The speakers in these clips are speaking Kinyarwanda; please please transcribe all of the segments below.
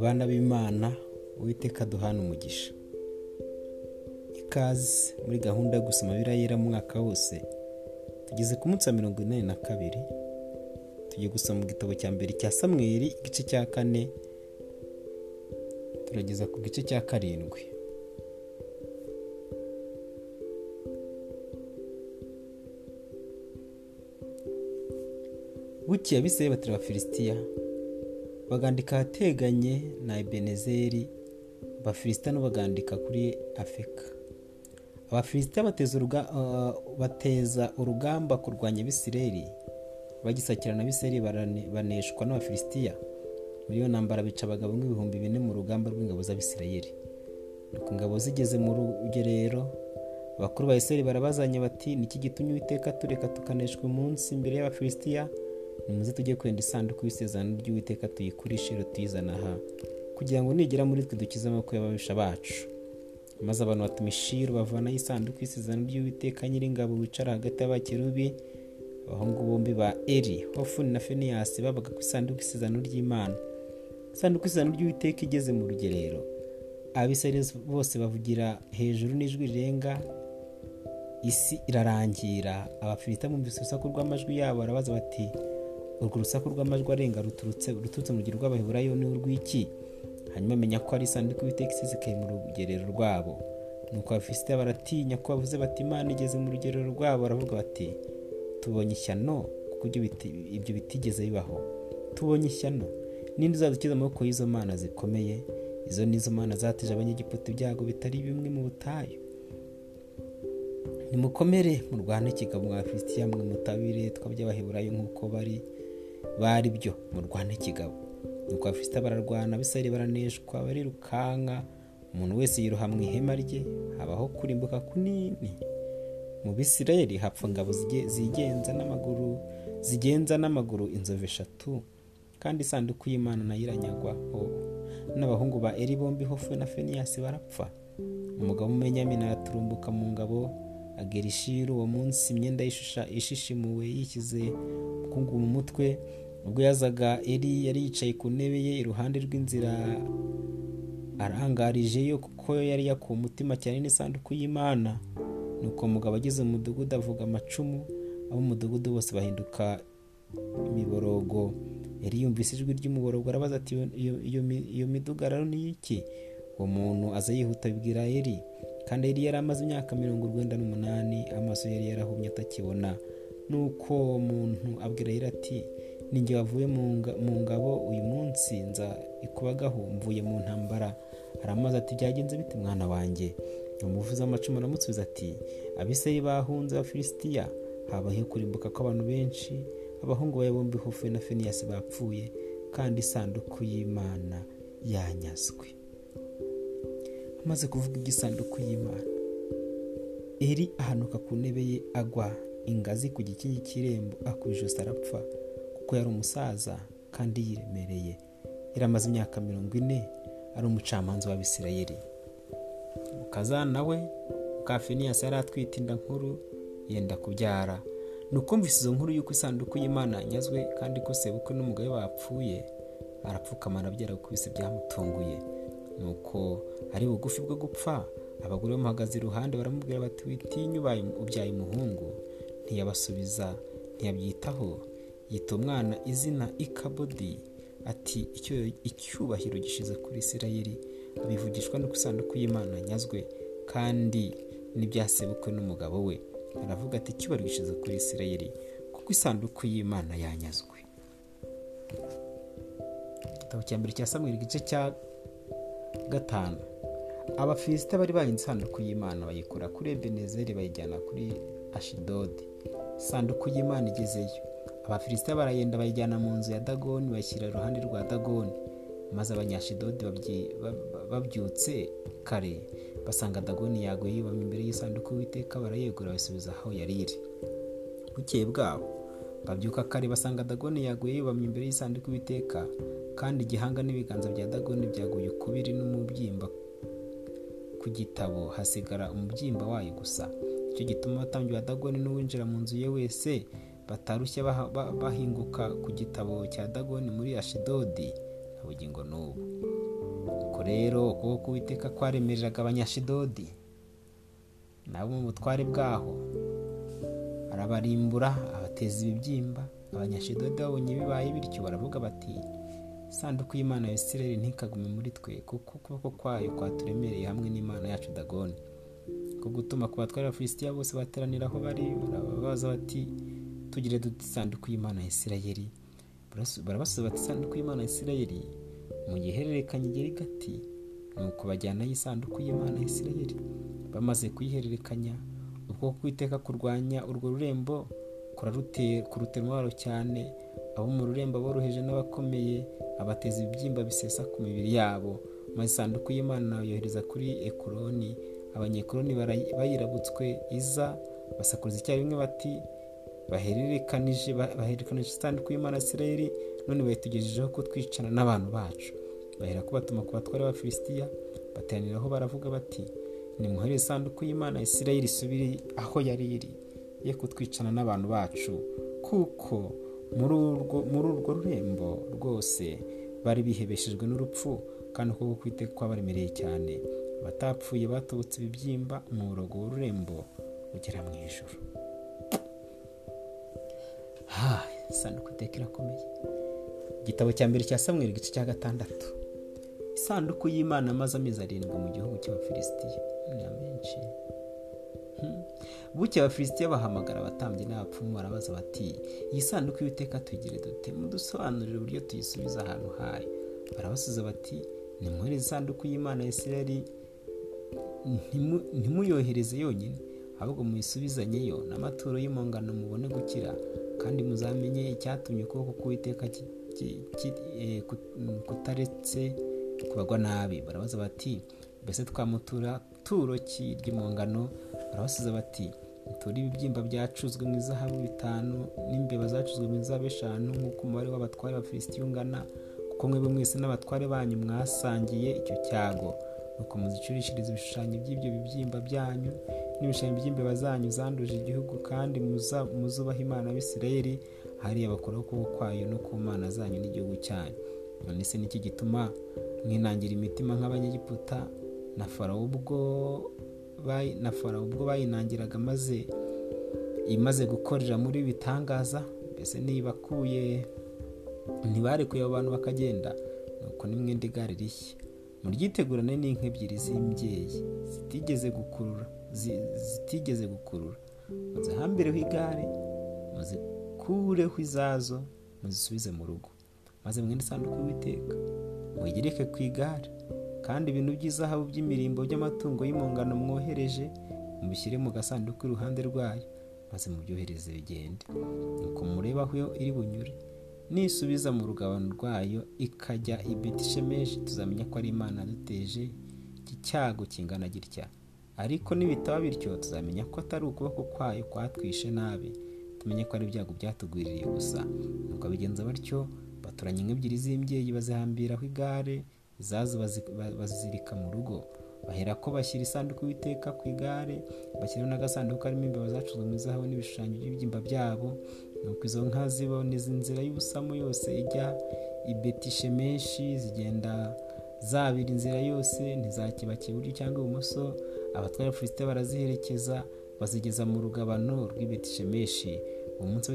bana b'imana uwiteka duhana umugisha. Ikaze muri gahunda yo gusoma birayera mu mwaka wose tugeze ku munsi wa mirongo inani na kabiri tugiye gusoma mu gitabo cya mbere cya samweri igice cya kane turageza ku gice cya karindwi. Bukeye abisirayeli batera abafilisitiya. Bagandika ahateganye na ebenezeri abafilisitiya bagandika kuri afeka. Abafilisitiya bateza urugamba kurwanya abisirayeli. Bagisakirana abisirayeli baneshwa n'abafilisitiya. Muri iyo ntambara bica abagabo nk'ibihumbi bine mu rugamba rw'ingabo z'abisirayeli. Nuko ingabo zigeze mu rugerero abakuru ba isirayeli barabazanye bati niki gitumye uwiteka tureka tukaneshwa umunsi imbere y'abafilisitiya? Nimuze tujye kwenda isanduku y'isezerano ry'uwiteka tuyikurishe tuyizana aha kugira ngo nigera muri twe dukize amaboko y'ababisha bacu. Maze abantu batuma ishiru bavanaho isanduku y'isezerano ry'uwiteka nyiringabo wicara hagati y'abakerubi abahungu bombi ba eri hofuni na feniyasi babaga ku isanduku y'isezerano ry'imana. Isanduku y'isezerano ry'uwiteka igeze mu rugerero. Abisirayeli bose bavugira hejuru n'ijwi rirenga isi irarangira. Abafilita bumvise urusaku rw'amajwi yabo barabaza bati urwo rusaku rw'amajwi arenga ruturutse mu rugero rw'abaheburayo ni urw'iki? Hanyuma amenya ko ari isanduku y'iteka isizikaye mu rugerero rwabo. Nuko abafisitiya baratinya ko bavuze bati imana igeze mu rugerero rwabo baravuga bati tubonye ishyano kuko ibyo bitigeze bibaho. Tubonye ishyano. Ninde uzadukiza amaboko y'izo mana zikomeye? Izo ni izo mana zateje abanyegiputa ibyago bitari bimwe mu butayu. Nimukomere murwane ikigabo mwa fisitiya mwe mutabire tw'aby'abaheburayo nk'uko bari. Bari byo murwane ikigabo nuko abafisitiya bararwana abisirayeli baraneshwa barirukanka umuntu wese yiroha mu ihema rye habaho kurimbuka kunini. Mu bisirayeli hapfa ingabo zigenza n'amaguru zigenza n'amaguru inzovu eshatu kandi isanduku y'imana na yo iranyagwaho n'abahungu ba eri bombi hofu na feniyasi barapfa. Umugabo w'umumenyamina araturumbuka mu ngabo agera ishiru uwo munsi imyenda ishishimuwe yishyize ubukungu mu mutwe. Ubwo yazaga eri yari yicaye ku ntebe ye iruhande rw'inzira arangarije kuko yari yakuwe umutima cyane n'isanduku y'imana. Nuko umugabo ageze mu mudugudu avuga amacumu ab'umudugudu bose bahinduka imiborogo. Yari yumvise ijwi ry'umuborogo arabaza ati iyo midugararo ni iki? Uwo muntu aza yihuta abibwira eri kandi yari yari amaze imyaka mirongo urwenda n'umunani amaso yari yarahumye atakibona. Nuko muntu abwira yari ati ninjye wavuye mu ngabo uyu munsi nza ikubagaho mvuye mu ntambara. Aramaze ati byagenze bite mwana wanjye? Umuvuzi w'amacumu aramusubiza ati abisirayi bahunze abafilisitiya habayeho kurimbuka kw'abantu benshi abahungu ba bombi hofe na feniyasi bapfuye kandi isanduku y'imana yanyazwe amaze kuvuga igisanduku y'imana. Eri ahanuka ku ntebe ye agwa ingazi ku gikingi cy'irembo akubijosi arapfa kuko yari umusaza kandi yiremereye. Yari amaze imyaka mirongo ine ari umucamanza w'abisirayeli. Mukazana we bwa feniyasi yari atwite inda nkuru yenda kubyara. Ni ukumvise izo nkuru y'uko isanduku y'imana yanyazwe kandi ko sebukwe n'umugabo bapfuye arapfukama arabyara kuko bise byamutunguye. Nuko ari bugufi bwo gupfa. Abagore bamuhagaze iruhande baramubwira bati witinye ubyaye umuhungu. Ntiyabasubiza ntiyabyitaho. Yita umwana izina ikabodi. Ati icyubahiro gishize kuri isirayeli bivugishwa no isanduku y'imana nyazwe kandi n'ibyasebukwe n'umugabo we. Aravuga ati icyubahiro gishize kuri isirayeli kuko isanduku y'imana yanyazwe. Igitabo cya mbere cya samweri igice cya gatanu. Abafilisita bari bahinze isanduku y'imana bayikura kuri ebenezeri bayijyana kuri ashidodi isanduku y'imana igezeyo. Abafilisita baragenda bayijyana mu nzu ya dagoni bashyira iruhande rwa dagoni. Maze abanyashidodi babyutse kare. Basanga dagoni yaguye yubamye imbere y'isanduku y'uwiteka barayegura basubiza aho yari iri. Bukeye bwabo. Babyuka kare basanga dagoni yaguye yubamye imbere y'isanduku y'uwiteka. Kandi igihanga n'ibiganza bya dagoni byaguye ukubiri n'umubyimba ku gitabo hasigara umubyimba wayo gusa. Icyo gituma abatambyi ba dagoni n'uwinjira mu nzu ye wese batarushye bahinguka ku gitabo cya dagoni muri ashidodi nta bugingo n'ubu. Ubwo rero ukuboko k'uwiteka kwaremereraga abanyashidodi nabo mu butware bwaho arabarimbura abateza ibibyimba. Abanyashidodi babonye bibaye bityo baravuga bati isanduku y'imana ya isirayeli ntikagume muri twe kuko ukuboko kwayo kwaturemereye hamwe n'imana yacu dagoni. Ko gutuma ku batware abafilisitiya bose bateranira aho bari barababaza bati tugire dute isanduku y'imana ya isirayeli. Barabasubiza bati isanduku y'imana ya isirayeli mu gihe ihererekanya igera igati ni uko bajyanayo isanduku y'imana ya isirayeli bamaze kuyihererekanya ubwoko kwiteka kurwanya urwo rurembo kurutera umubaro cyane abo mu rurembo boroheje n'abakomeye abateza ibibyimba bisesa ku mibiri yabo. Maze isanduku y'imana yohereza kuri ekuroni abanyekoroni bayirabutswe iza basakuza icyarimwe bati bahererekanije bahererekanije isanduku y'imana isirayeli none bayitugejejeho ko twicana n'abantu bacu. Bahera ko batuma ku batware b'abafilisitiya bateraniraho baravuga bati nimuhere isanduku y'imana isirayeli isubire aho yari iri ye kutwicana n'abantu bacu kuko muri urwo rurembo rwose bari bihebeshejwe n'urupfu kandi ukuboko kwiteka kwabaremereye cyane. Abatapfuye batobotse ibibyimba umurongo w'ururembo ugera mu ijoro isanduku iteka irakomeye. Igitabo cya mbere cya samweri igice cya gatandatu. Isanduku y'imana amaze amezi arindwi mu gihugu cy'abafilisitiya. Ni menshi buke abafilisitiya bahamagara abatambyi n'abapfumu barabaza bati iyi sanduku y'iteka tuyigire dute? Mudusobanurire uburyo tuyisubiza ahantu hayo. Barabasubiza bati nimwohereze isanduku y'imana ya isirayeli ntimuyohereze yonyine ahubwo muyisubizanyeyo n'amaturo y'imungano mubone gukira kandi muzamenye icyatumye ukuboko k'uwiteka eh, kutaretse kubagwa nabi. Barabaza bati mbese twamutura turo ki ry'impongano barabasubiza bati muture ibibyimba byacuzwe mu izahabu bitanu n'imbeba zacuzwe mu izahabu eshanu nk'uko umubare w'abatware ba filisitiya ungana kuko mwebwe mwese n'abatware banyu mwasangiye icyo cyago. Nuko muzicurishirize ibishushanyo by'ibyo bibyimba byanyu n'ibishushanyo by'imbeba zanyu zanduje igihugu kandi muzubaha imana y'isirayeli hariya bakuraho ukuboko kwayo no ku mana zanyu n'igihugu cyanyu. None se niki gituma mwinangira imitima nk'abanyegiputa na farawo ubwo na farawo ubwo bayinangiraga maze imaze gukorera muri bitangaza mbese nibakuye ntibarekuye abo bantu bakagenda nuko nimwenda igare rishya. Muryitegurane n'inka ebyiri z'imbyeyi zitigeze gukurura zitigeze gukurura. Muzihambireho igare muzikureho izazo muzisubize mu rugo. Maze mwenda isanduku y'uwiteka muyigereke ku igare. Kandi ibintu by'izahabu by'imirimbo by'amatungo y'impongano mwohereje mubishyire mu gasanduku iruhande rwayo maze mubyohereze bigende. Nuko murebe aho iri bunyure nisubiza mu rugabano rwayo ikajya i betishemeshi tuzamenya ko ari imana duteje iki cyago kingana gitya. Ariko nibitaba bityo tuzamenya ko atari ukuboko kwayo kwatwishe nabi tumenye ko ari ibyago byatugwiririye gusa nuko bigenza batyo baturanye nk'ebyiri z'imbyeyi bazihambiraho igare izazo bazizirika mu rugo bahera ko bashyira isanduku y'iteka ku igare bashyiraho n'agasanduku karimo imbeba zacuzwe mu izahabu n'ibishushanyo by'ibyimba byabo nuko izo nka ziboneza inzira y'ubusamo yose ijya i betishemeshi zigenda zabira inzira yose ntizakibakiye iburyo cyangwa ibumoso abatwara filisite baraziherekeza bazigeza mu rugabano rw'ibetishemeshi uwo munsi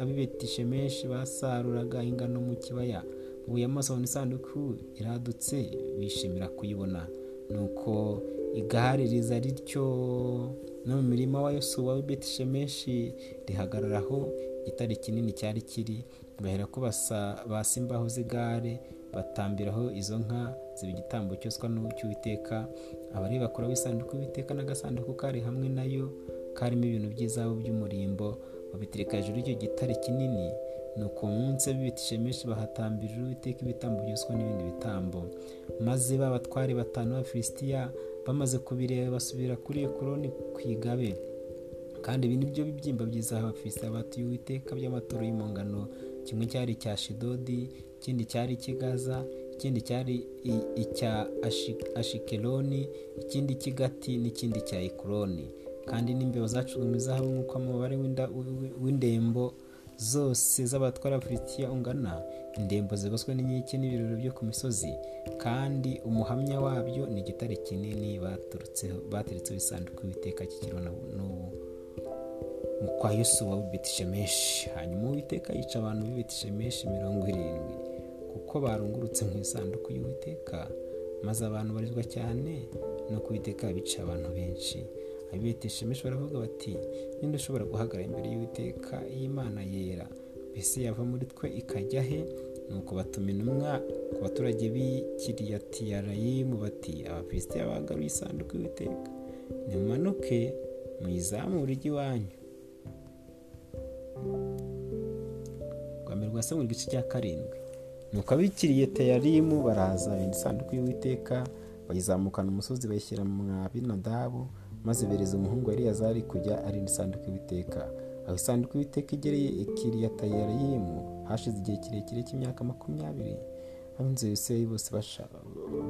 ab'ibetishemeshi basaruraga ingano mu kibaya ubuye amaso babona isanduku iradutse bishimira kuyibona. Nuko igare riza rityo no mu mirima wa yosuwa w'ibetishemeshi rihagararaho igitare kinini cyari kiri. Bahera ko basa imbaho z'igare batambiraho izo nka ziba igitambo cyoswa cy'uwiteka abari bakora isanduku y'uwiteka n'agasanduku kari hamwe na yo karimo ibintu by'izabu by'umurimbo. Babitereka hejuru y'icyo gitare kinini ni uko munsi b'ibiti bahatambirira uwiteka ibitambo byoswa n'ibindi bitambo. Maze babatware batanu b'abafilisitiya bamaze kubireba basubira kuri ekoroni ku igabe. Kandi ibi ni byo bibyimba byiza abafilisitiya batuye uwiteka by'amaturo y'imungano kimwe cyari icya shidodi ikindi cyari ikigaza ikindi cyari icya ashikeloni ikindi cy'igati n'ikindi cya ekuroni. Kandi n'imbeba zacuzwe mu izahabu nk'uko umubare w'indembo zose z'abatwara Filisitiya ungana indembo zigoswe n'inkike n'ibirori byo ku misozi kandi umuhamya wabyo ni igitare kinini bateretseho isanduku y'uwiteka kikiriho n'ubu kwa yosuwa w'i betishemeshi. Hanyuma uwiteka yica abantu b'i betishemeshi mirongo irindwi kuko barungurutse mu isanduku y'uwiteka maze abantu barizwa cyane no kubiteka bica abantu benshi. Abibeteshemeshi baravuga bati ninde ushobora guhagarara imbere y'uwiteka? Y'imana yera. Mbese yava muri twe ikajya he? Nuko batuma intumwa ku baturage b'i kiriyatiyarayimu bati abafilisitiya bagaruye isanduku y'uwiteka. Nimumanuke muyizamure ijya iwanyu. Rwa mbere rwa samweri igice cya karindwi. Nuko abikiriye teyarimu baraza benda isanduku y'uwiteka bayizamukana umusozi bayishyira mu mwabinadabu maze bereza umuhungu wa eliyazari kujya arinda isanduku y'uwiteka. Aho isanduku y'uwiteka igereye ikiriya teyarimu hashize igihe kirekire cy'imyaka makumyabiri. Ab'inzu ya bose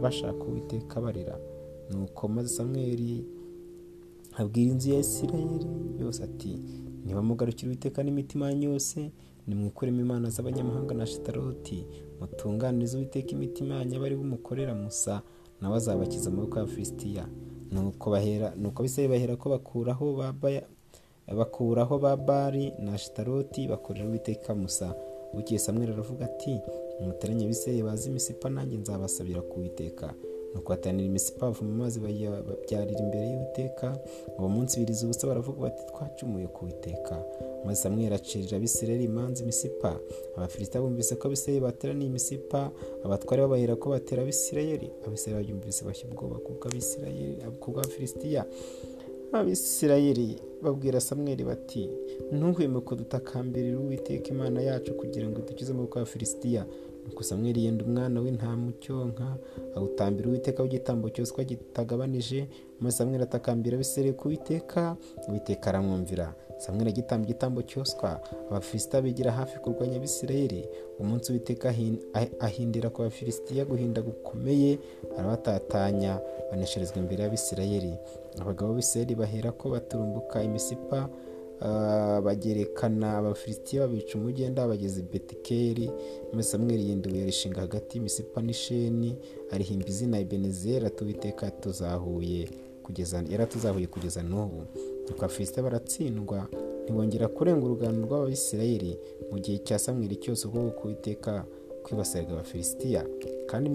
bashaka uwiteka barira nuko maze samweri abwira inzu ya isirayeli yose ati niba mugarukira uwiteka n'imitima yanyu yose nimwikuremo imana z'abanyamahanga na shitaroti mutunganirize uwiteka imitima yanyu abari bumukorera musa nawe azabakiza amaboko ya filisitiya. Nuko abisirayeli bahera ko bakuraho bakuraho ba bari na shitaroti bakorera uwiteka musa. Bukeye samweri aravuga ati muteranye abisirayeli bazi imisipa nanjye nzabasabira ku witeka nuko batanira imisipa bavoma amazi babyarira imbere y'uwiteka uwo munsi biriza ubusa baravuga bati twacumuye ku witeka maze samweri acirira abisirayeli imanza imisipa. Abafilisita bumvise ko abisirayeli bateraniye imisipa abatware babahera ko batera abisirayeli. Abisirayeli babyumvise bashya ubwoba kubw'abafilisitiya abisirayeli babwira samweri bati ntuhweme kudutakambirira uwiteka imana yacu kugira ngo dukize amaboko ya filisitiya nuko samweli yenda umwana w'intama ucyonka awutambira uwiteka w'igitambo cyoswa kitagabanije maze samweli atakambira abisirayeli ku witeka uwiteka aramwumvira. Samweli agitamba igitambo cyoswa abafilisita bigira hafi kurwanya abisirayeli. Umunsi witeka ahindira ku bafilisitiya guhinda gukomeye arabatatanya banesherezwa imbere y'abisirayeli. Abagabo b'isirayeli bahera ko baturumbuka imisipa bagerekana abafilisitiya babica umugenda bageze betikeri maze samweli yinduye arishinga hagati y'imisipa n'isheni arihimba izina ebenezeri atuwiteka tuzahuye kugeza yaratuzahuye kugeza n'ubu. Nuko abafilisitiya baratsindwa ntibongera kurenga urugano rw'abisirayeli mu gihe cya samweli cyose ubwo kuwiteka kwibasiraga abafilisitiya kandi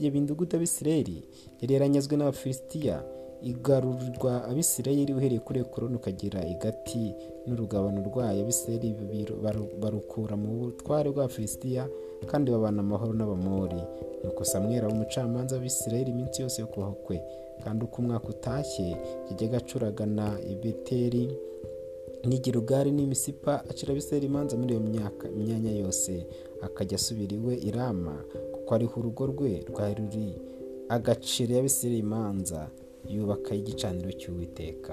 imidugudu y'abisirayeli yari yaranyazwe n'abafilisitiya igarurirwa abisirayeli uhereye kuri ekoroni ukagera igati n'urugabano rwayo. Abisirayeli barukura mu butware bwa filisitiya kandi babana amahoro n'abamori. Nuko samwera umucamanza w'abisirayeli iminsi yose yo kubaho kwe. Kandi uko umwaka utashye yajyaga acuragana ibeteri n'igirugari n'imisipa acira abisirayeli imanza muri iyo myanya yose. Akajya asubira iwe irama kuko ariho urugo rwe rwari ruri. Agacira abisirayeli imanza. Yubaka igicaniro cy'uwiteka.